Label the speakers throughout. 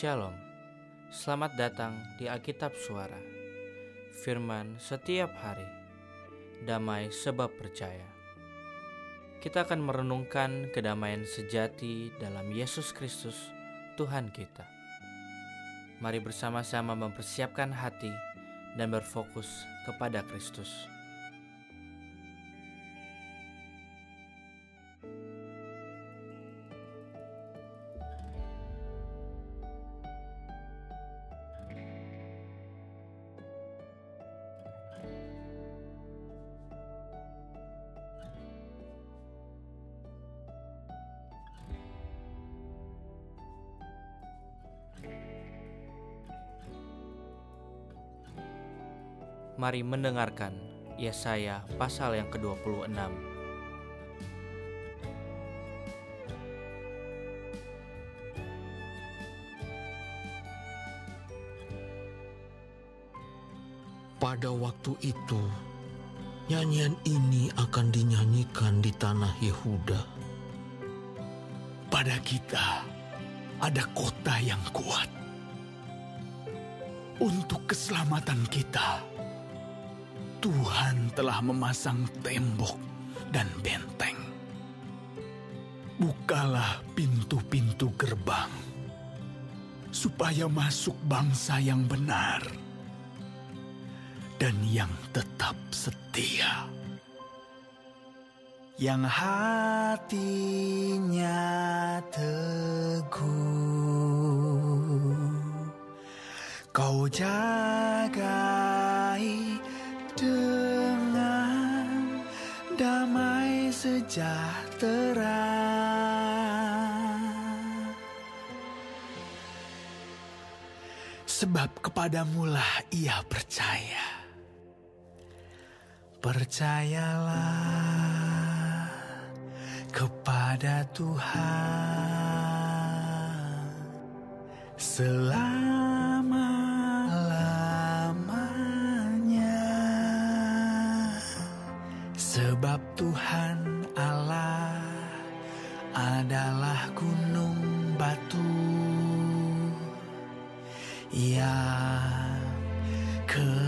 Speaker 1: Shalom, selamat datang di Alkitab Suara. Firman setiap hari, damai sebab percaya. Kita akan merenungkan kedamaian sejati dalam Yesus Kristus, Tuhan kita. Mari bersama-sama mempersiapkan hati dan berfokus kepada Kristus. Mari mendengarkan Yesaya pasal yang ke-26.
Speaker 2: Pada waktu itu, nyanyian ini akan dinyanyikan di tanah Yehuda.
Speaker 3: Pada kita ada kota yang kuat. Untuk keselamatan kita, Tuhan telah memasang tembok dan benteng. Bukalah pintu-pintu gerbang, supaya masuk bangsa yang benar dan yang tetap setia. Yang hatinya teguh, kau jagai sejahtera. Sebab kepadamulah ia percaya. Percayalah kepada Tuhan selama-lamanya. Sebab Tuhan Allah adalah gunung batu yang kekal.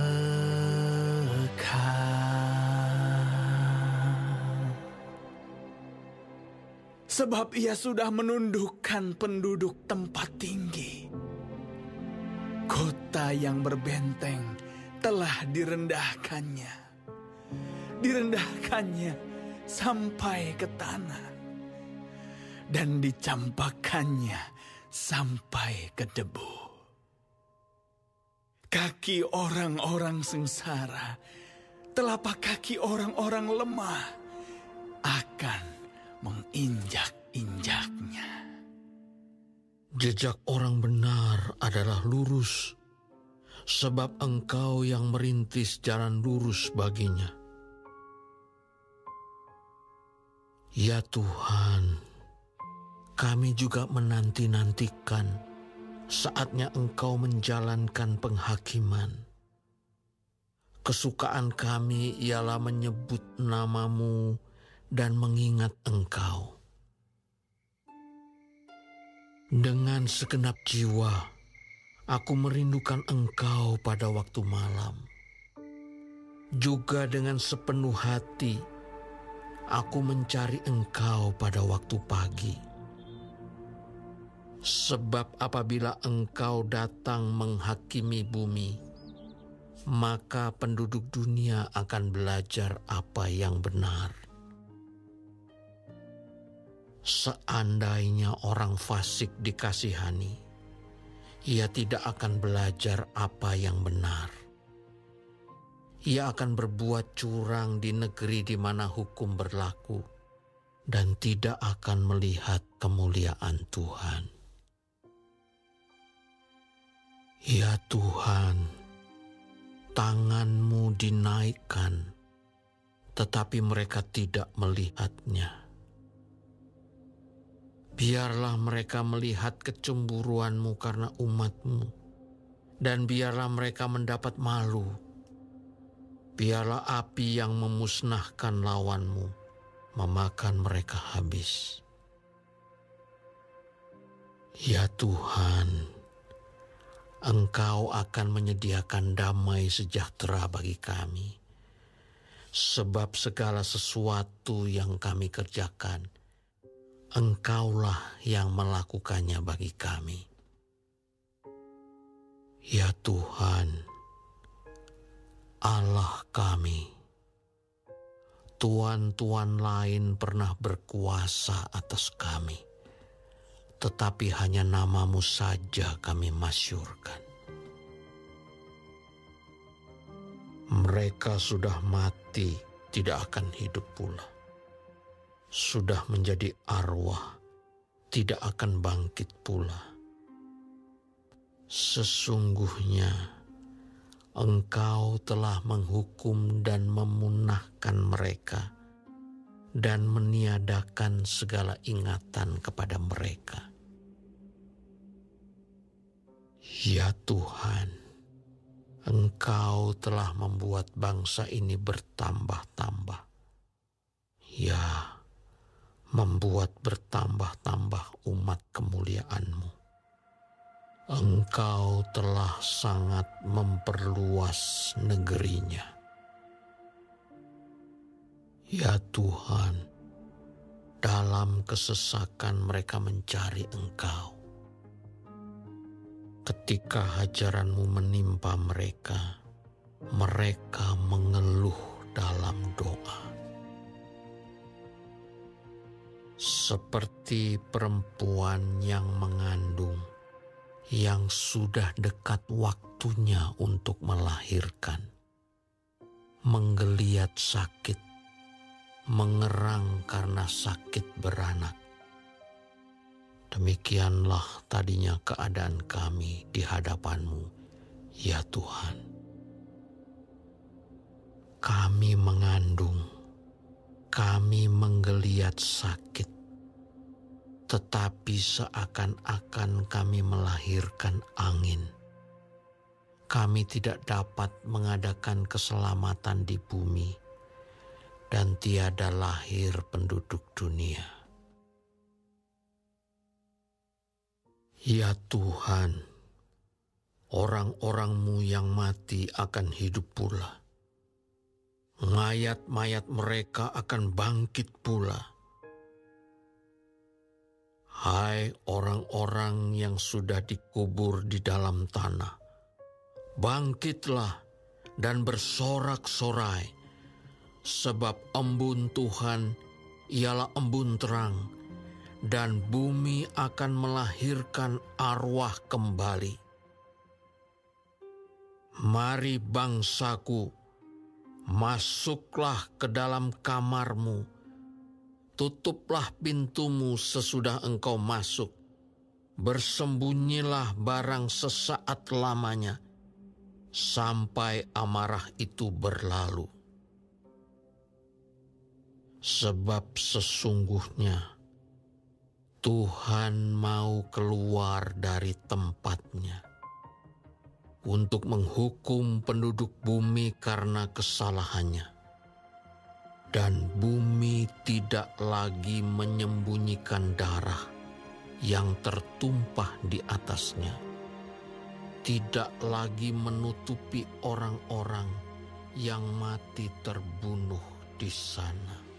Speaker 3: Sebab ia sudah menundukkan penduduk tempat tinggi. Kota yang berbenteng telah direndahkannya. Direndahkannya sampai ke tanah. Dan dicampakkannya sampai ke debu. Kaki orang-orang sengsara, telapak kaki orang-orang lemah akan menginjak-injaknya.
Speaker 2: Jejak orang benar adalah lurus, sebab engkau yang merintis jalan lurus baginya. Ya Tuhan, kami juga menanti-nantikan saatnya engkau menjalankan penghakiman. Kesukaan kami ialah menyebut namamu dan mengingat engkau. Dengan segenap jiwa, aku merindukan engkau pada waktu malam. Juga dengan sepenuh hati, aku mencari engkau pada waktu pagi. Sebab apabila engkau datang menghakimi bumi, maka penduduk dunia akan belajar apa yang benar. Seandainya orang fasik dikasihani, ia tidak akan belajar apa yang benar. Ia akan berbuat curang di negeri di mana hukum berlaku dan tidak akan melihat kemuliaan Tuhan. Ya Tuhan, tanganmu dinaikkan, tetapi mereka tidak melihatnya. Biarlah mereka melihat kecemburuanmu karena umatmu, dan biarlah mereka mendapat malu. Biarlah api yang memusnahkan lawanmu memakan mereka habis. Ya Tuhan, Engkau akan menyediakan damai sejahtera bagi kami. Sebab segala sesuatu yang kami kerjakan, Engkaulah yang melakukannya bagi kami. Ya Tuhan, Allah kami, tuan-tuan lain pernah berkuasa atas kami tetapi hanya namamu saja kami masyurkan. Mereka sudah mati, tidak akan hidup pula. Sudah menjadi arwah, tidak akan bangkit pula. Sesungguhnya engkau telah menghukum dan memunahkan mereka dan meniadakan segala ingatan kepada mereka Ya Tuhan, Engkau telah membuat bangsa ini bertambah-tambah. Ya, membuat bertambah-tambah umat kemuliaan-Mu. Engkau telah sangat memperluas negerinya. Ya Tuhan, dalam kesesakan mereka mencari Engkau Ketika hajaranmu menimpa mereka, mereka mengeluh dalam doa. Seperti perempuan yang mengandung, yang sudah dekat waktunya untuk melahirkan, menggeliat sakit, mengerang karena sakit beranak. Demikianlah tadinya keadaan kami di hadapanmu, ya Tuhan. Kami mengandung, kami menggeliat sakit, tetapi seakan-akan kami melahirkan angin. Kami tidak dapat mengadakan keselamatan di bumi, dan tiada lahir penduduk dunia. Ya Tuhan, orang-orangmu yang mati akan hidup pula. Mayat-mayat mereka akan bangkit pula. Hai orang-orang yang sudah dikubur di dalam tanah, bangkitlah dan bersorak-sorai, sebab embun Tuhan ialah embun terang dan bumi akan melahirkan arwah kembali. Mari bangsaku, masuklah ke dalam kamarmu, tutuplah pintumu sesudah engkau masuk, bersembunyilah barang sesaat lamanya, sampai amarah itu berlalu. Sebab sesungguhnya Tuhan mau keluar dari tempatnya untuk menghukum penduduk bumi karena kesalahannya. Dan bumi tidak lagi menyembunyikan darah yang tertumpah di atasnya. Tidak lagi menutupi orang-orang yang mati terbunuh di sana.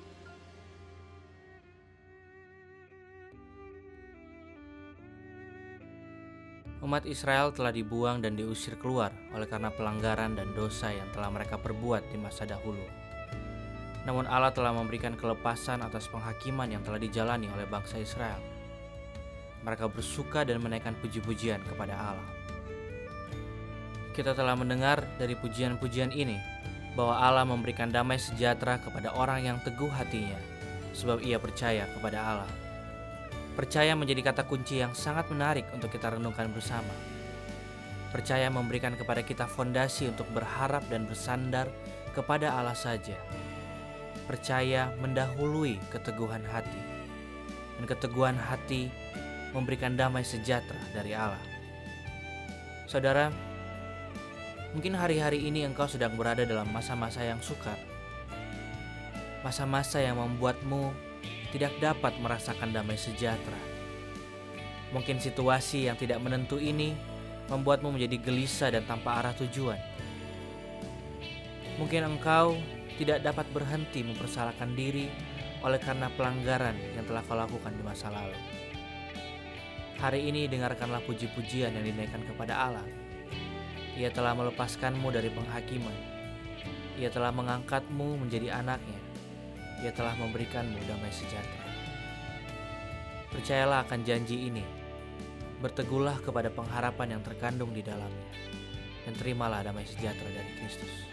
Speaker 1: umat Israel telah dibuang dan diusir keluar oleh karena pelanggaran dan dosa yang telah mereka perbuat di masa dahulu. Namun Allah telah memberikan kelepasan atas penghakiman yang telah dijalani oleh bangsa Israel. Mereka bersuka dan menaikkan puji-pujian kepada Allah. Kita telah mendengar dari pujian-pujian ini bahwa Allah memberikan damai sejahtera kepada orang yang teguh hatinya, sebab ia percaya kepada Allah. Percaya menjadi kata kunci yang sangat menarik untuk kita renungkan bersama. Percaya memberikan kepada kita fondasi untuk berharap dan bersandar kepada Allah saja. Percaya mendahului keteguhan hati. Dan keteguhan hati memberikan damai sejahtera dari Allah. Saudara, mungkin hari-hari ini engkau sedang berada dalam masa-masa yang sukar. Masa-masa yang membuatmu tidak dapat merasakan damai sejahtera. Mungkin situasi yang tidak menentu ini membuatmu menjadi gelisah dan tanpa arah tujuan. Mungkin engkau tidak dapat berhenti mempersalahkan diri oleh karena pelanggaran yang telah kau lakukan di masa lalu. Hari ini dengarkanlah puji-pujian yang dinaikkan kepada Allah. Ia telah melepaskanmu dari penghakiman. Ia telah mengangkatmu menjadi anaknya. Ia telah memberikanmu damai sejahtera. Percayalah akan janji ini. Berteguhlah kepada pengharapan yang terkandung di dalamnya. Dan terimalah damai sejahtera dari Kristus.